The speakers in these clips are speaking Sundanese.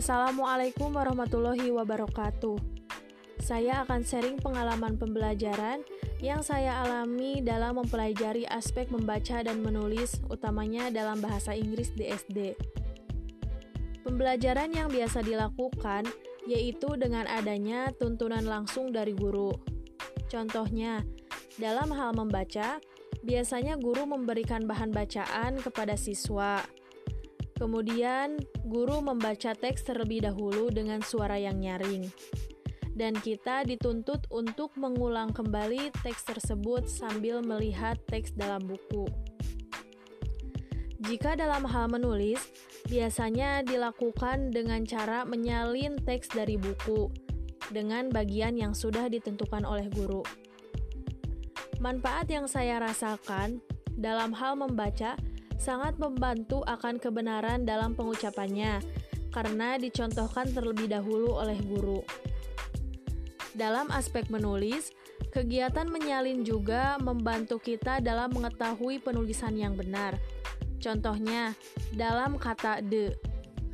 Assalamualaikum warahmatullahi wabarakatuh. Saya akan sharing pengalaman pembelajaran yang saya alami dalam mempelajari aspek membaca dan menulis, utamanya dalam bahasa Inggris di SD. Pembelajaran yang biasa dilakukan yaitu dengan adanya tuntunan langsung dari guru. Contohnya, dalam hal membaca, biasanya guru memberikan bahan bacaan kepada siswa Kemudian, guru membaca teks terlebih dahulu dengan suara yang nyaring. Dan kita dituntut untuk mengulang kembali teks tersebut sambil melihat teks dalam buku. Jika dalam hal menulis, biasanya dilakukan dengan cara menyalin teks dari buku dengan bagian yang sudah ditentukan oleh guru. Manfaat yang saya rasakan dalam hal membaca sangat membantu akan kebenaran dalam pengucapannya karena dicontohkan terlebih dahulu oleh guru. Dalam aspek menulis, kegiatan menyalin juga membantu kita dalam mengetahui penulisan yang benar. Contohnya, dalam kata de.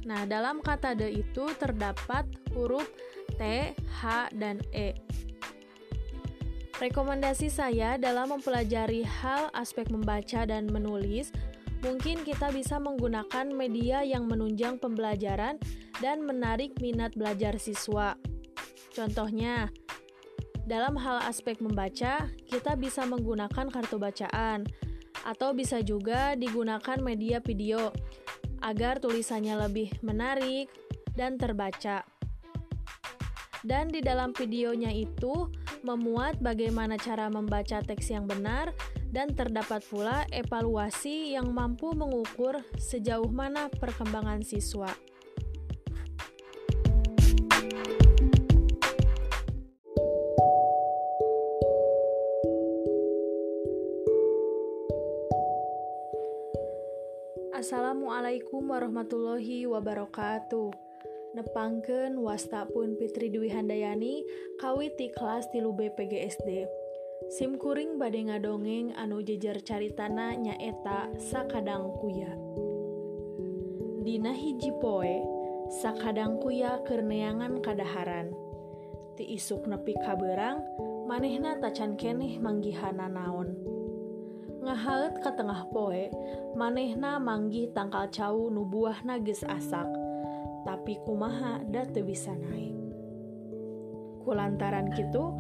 Nah, dalam kata de itu terdapat huruf T, H, dan E. Rekomendasi saya dalam mempelajari hal aspek membaca dan menulis mungkin kita bisa menggunakan media yang menunjang pembelajaran dan menarik minat belajar siswa. Contohnya, dalam hal aspek membaca, kita bisa menggunakan kartu bacaan, atau bisa juga digunakan media video agar tulisannya lebih menarik dan terbaca. Dan di dalam videonya itu memuat bagaimana cara membaca teks yang benar dan terdapat pula evaluasi yang mampu mengukur sejauh mana perkembangan siswa. Assalamualaikum warahmatullahi wabarakatuh. Nepangken wastapun Fitri Dwi Handayani kawiti kelas tilu BPGSD. SIM kuring bade ngadongeng anu jejer caritana nyaeta sakadang kuya. Dina hiji poe, sakadang kuya kerneangan kadaharan. Ti isuk nepi kaberang, manehna tacan keneh manggihana naon. Ngahaet ka tengah poe, manehna manggih tangkal cau nubuah nagis asak. Tapi kumaha da teu bisa naik. kulantaran gitu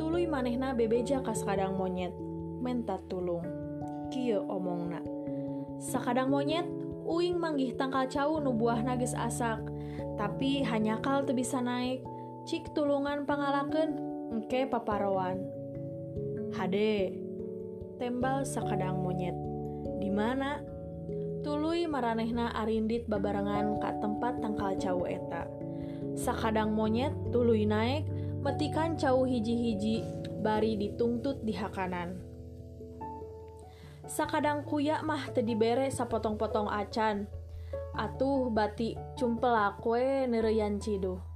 tuluy manehna bebeja kas kadang monyet menta tulung. Kieu omongna. Sakadang monyet uing manggih tangkal cau nu buah nagis asak tapi hanya kal bisa naik cik tulungan pangalaken engke paparowan Hade tembal sakadang monyet. Di mana? Tuluy maranehna arindit babarengan ka tempat tangkal cau eta. Sakadang monyet tuluy naik metikan cau hiji-hiji bari ditungtut di hakanan. Sakadang kuya mah tadi bere sapotong-potong acan. Atuh bati cumpela kue nereyan cido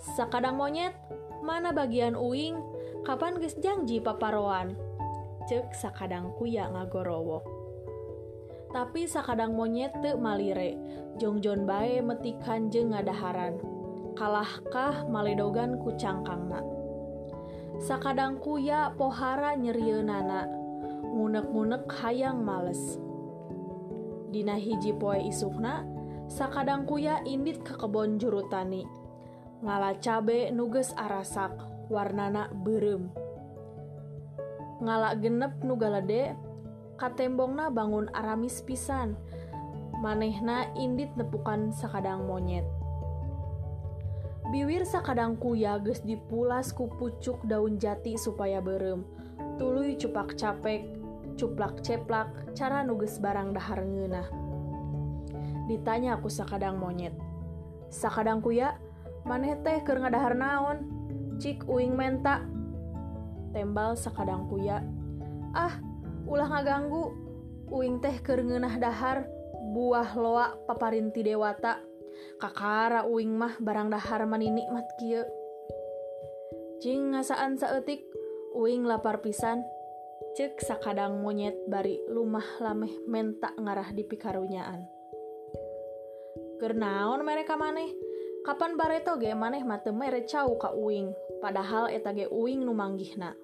sakadang monyet mana bagian uing kapan geus janji paparoan? Cek sakadang kuya ngagorowok tapi sakadang monyet teu malire jongjon bae metikan jeung ngadaharan. kalahkah maledogan ku cangkangna sakadang kuya pohara nyerieunana ngunek-ngunek hayang males. Dina hiji poe isukna sakadang kuya indit ke kebon juru tani ngala cabe nuges arasak warnana berem. Ngala genep nugalede, katembongna bangun aramis pisan. Manehna indit nepukan sakadang monyet. Biwir sakadang kuya geus dipulas ku pucuk daun jati supaya berem. Tuluy cupak capek, cuplak ceplak, cara nuges barang dahar ngeunah. Ditanya aku sakadang monyet. Sakadang kuya, maneh teh keur ngadahar naon? Cik uing menta. Tembal sakadang kuya. Ah, ulah ngaganggu. Uing teh keur ngeunah dahar buah loa paparinti dewata. Kakara uing mah barang dahar mani nikmat kia cing ngasaan saetik uing lapar pisan cek sakadang monyet bari lumah lameh mentak ngarah di pikarunyaan. Gernaon mereka maneh? Kapan bareto ge maneh mate mere cau ka uing padahal eta ge uing nu manggihna.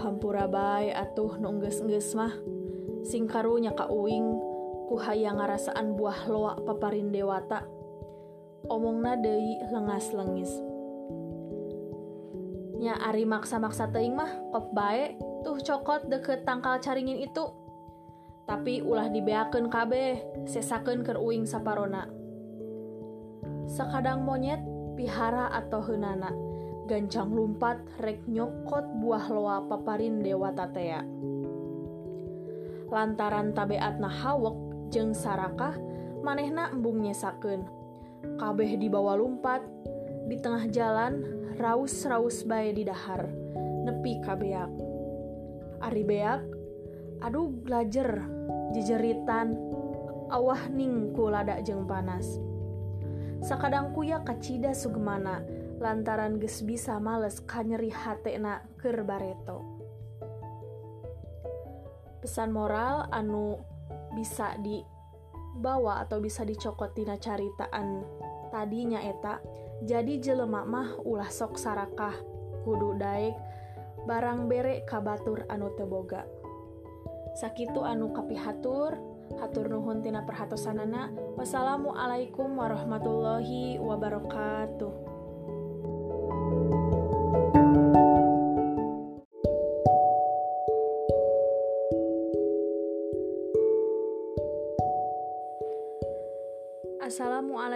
Hampura bae atuh nu geus mah sing karunya ka uing ku hayang ngarasaan buah loak paparin dewata. Omongna deui lengas lengis. Nya ari maksa-maksa teing mah kop bae tuh cokot deket tangkal caringin itu. Tapi ulah dibeakeun kabeh sesakeun keur uing saparona. Sakadang monyet pihara atau henana gancang lumpat rek nyokot buah loa paparin dewa tatea lantaran tabeatna hawek jeng sarakah manehna embung nyesakeun. Kabeh dibawa lumpat, di tengah jalan raus-raus bae di dahar, nepi ka beak. Ari beak, aduh glajer, jejeritan, awah ningku lada jeng panas. Sakadang kuya kacida sugemana, lantaran geus bisa males kanyeri hatena keur bareto. Pesan moral anu bisa dibawa atau bisa dicokot tina caritaan tadinya eta. Jadi jelemak mah ulah sok sarakah. Kudu daik barang berek kabatur anu teboga Sakitu anu kapihatur hatur nuhun tina perhatosanana. Wassalamualaikum warahmatullahi wabarakatuh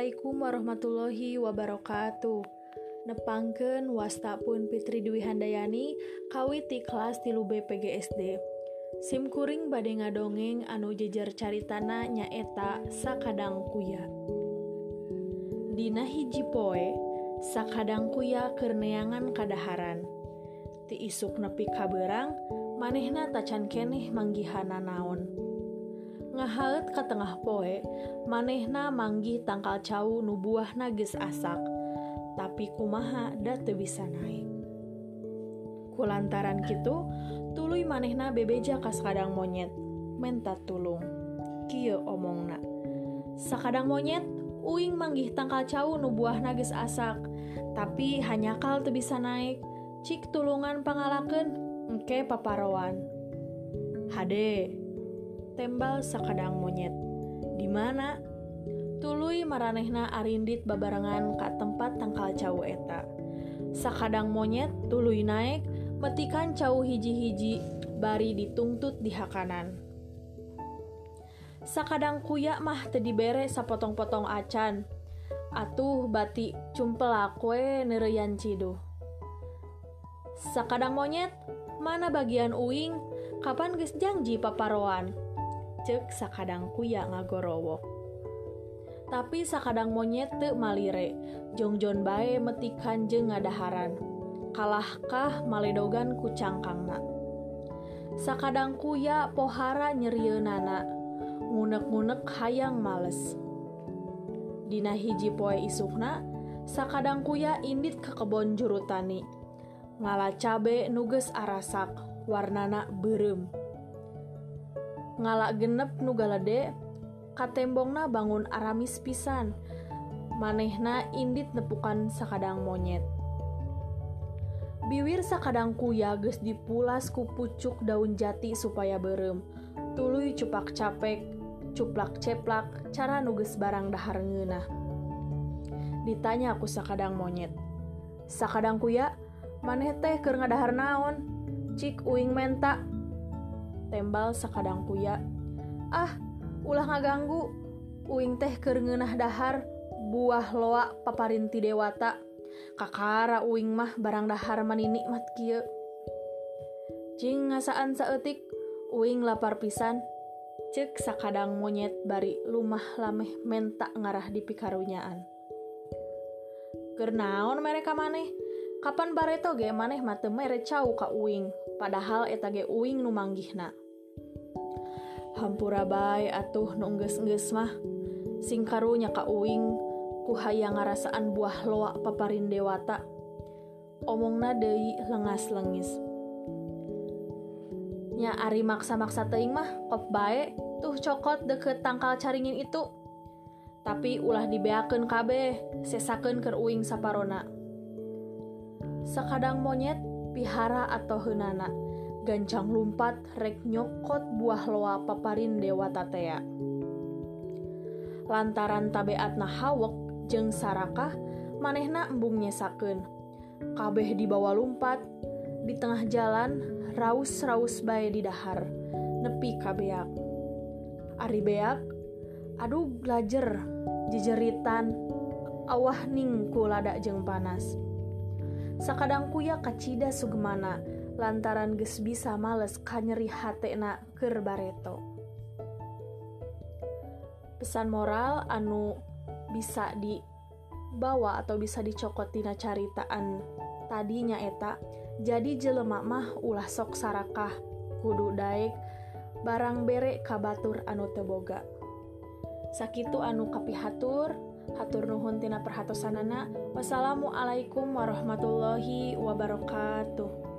Assalamualaikum warahmatullahi wabarakatuh. Nepangken wasta pun Fitri Dwi Handayani kawiti kelas tilu BPGSD. Simkuring bade ngadongeng anu jejer caritana nyaeta sakadang kuya. Dina hiji poe, sakadang kuya kerneangan kadaharan. Ti isuk nepi kaberang, manehna tacan keneh manggihana naon. ngahaet ke tengah poe manehna manggih tangkal cau nubuah nages asak tapi kumaha da teu bisa naik kulantaran gitu tuluy manehna bebeja kas kadang monyet menta tulung. Kieu omongna sakadang monyet uing manggih tangkal cau nubuah nages asak tapi hanya kal teu bisa naik cik tulungan pangalakeun engke paparoan. Hade tembal sakadang monyet. Di mana? Tuluy maranehna arindit babarengan ka tempat tangkal cau eta. Sakadang monyet tuluy naik metikan cau hiji-hiji bari ditungtut di hakanan. Sakadang kuya mah tadi bere sapotong-potong acan. Atuh bati cumpela kue nereyan ciduh sakadang monyet mana bagian uing? Kapan geus janji paparoan? cek sakadang kuya ngagorowok tapi sakadang monyet te malire jongjon bae metikan jeng ngadaharan kalahkah maledogan ku cangkangna. Sakadang kuya pohara nyerieunana ngunek-ngunek hayang males. Dina hiji poe isukna sakadang kuya indit ke kebon juru tani ngala cabe nuges arasak warnana berem. ngala genep nugalade katembongna bangun aramis pisan. Manehna indit nepukan sakadang monyet. Biwir sakadang kuya geus dipulas ku pucuk daun jati supaya berem. Tuluy cupak capek cuplak ceplak cara nuges barang dahar ngeunah. Ditanya aku sakadang monyet sakadang kuya maneh teh keur ngadahar naon? Cik uing menta. tembal sakadang kuya. Ah, ulah ngaganggu. Uing teh keur ngeunah dahar buah loa paparinti dewata. Kakara uing mah barang dahar manini mat kieu. Jing ngasaan saeutik uing lapar pisan. Cek sakadang monyet bari lumah lameh menta ngarah di pikarunyaan. Gernaon mereka maneh, Kapan bareto ge maneh mate mere cau ka uing, padahal eta ge uing nu manggihna. Hampura bae atuh nungges-ngges mah. Sing karunya ka uing ku hayang ngarasaan buah loak paparin dewata. Omongna deui lengas lengis nya ari maksa-maksa teing mah kop bae tuh cokot deket tangkal caringin itu. Tapi ulah dibeakeun kabeh sesakeun keur uing saparona. Sakadang monyet pihara atau henana gancang lumpat rek nyokot buah loa paparin dewa tatea. Lantaran tabeat na hawek jeng sarakah, manehna embung nyesakeun. Kabeh dibawa lumpat, di tengah jalan raus-raus bae di dahar, nepi kabeak. Ari beak, aduh glajer, jejeritan, awah ning ku ladak jeng panas. Sakadang kuya kacida sugemana, lantaran ges bisa males kanyeri hatena keur bareto. Pesan moral anu bisa dibawa atau bisa dicokot tina caritaan tadinya eta jadi jelemak mah ulah sok sarakah kudu daik barang berek kabatur anu teboga sakitu anu kapihatur hatur nuhun tina perhatosanana. Wassalamualaikum warahmatullahi wabarakatuh.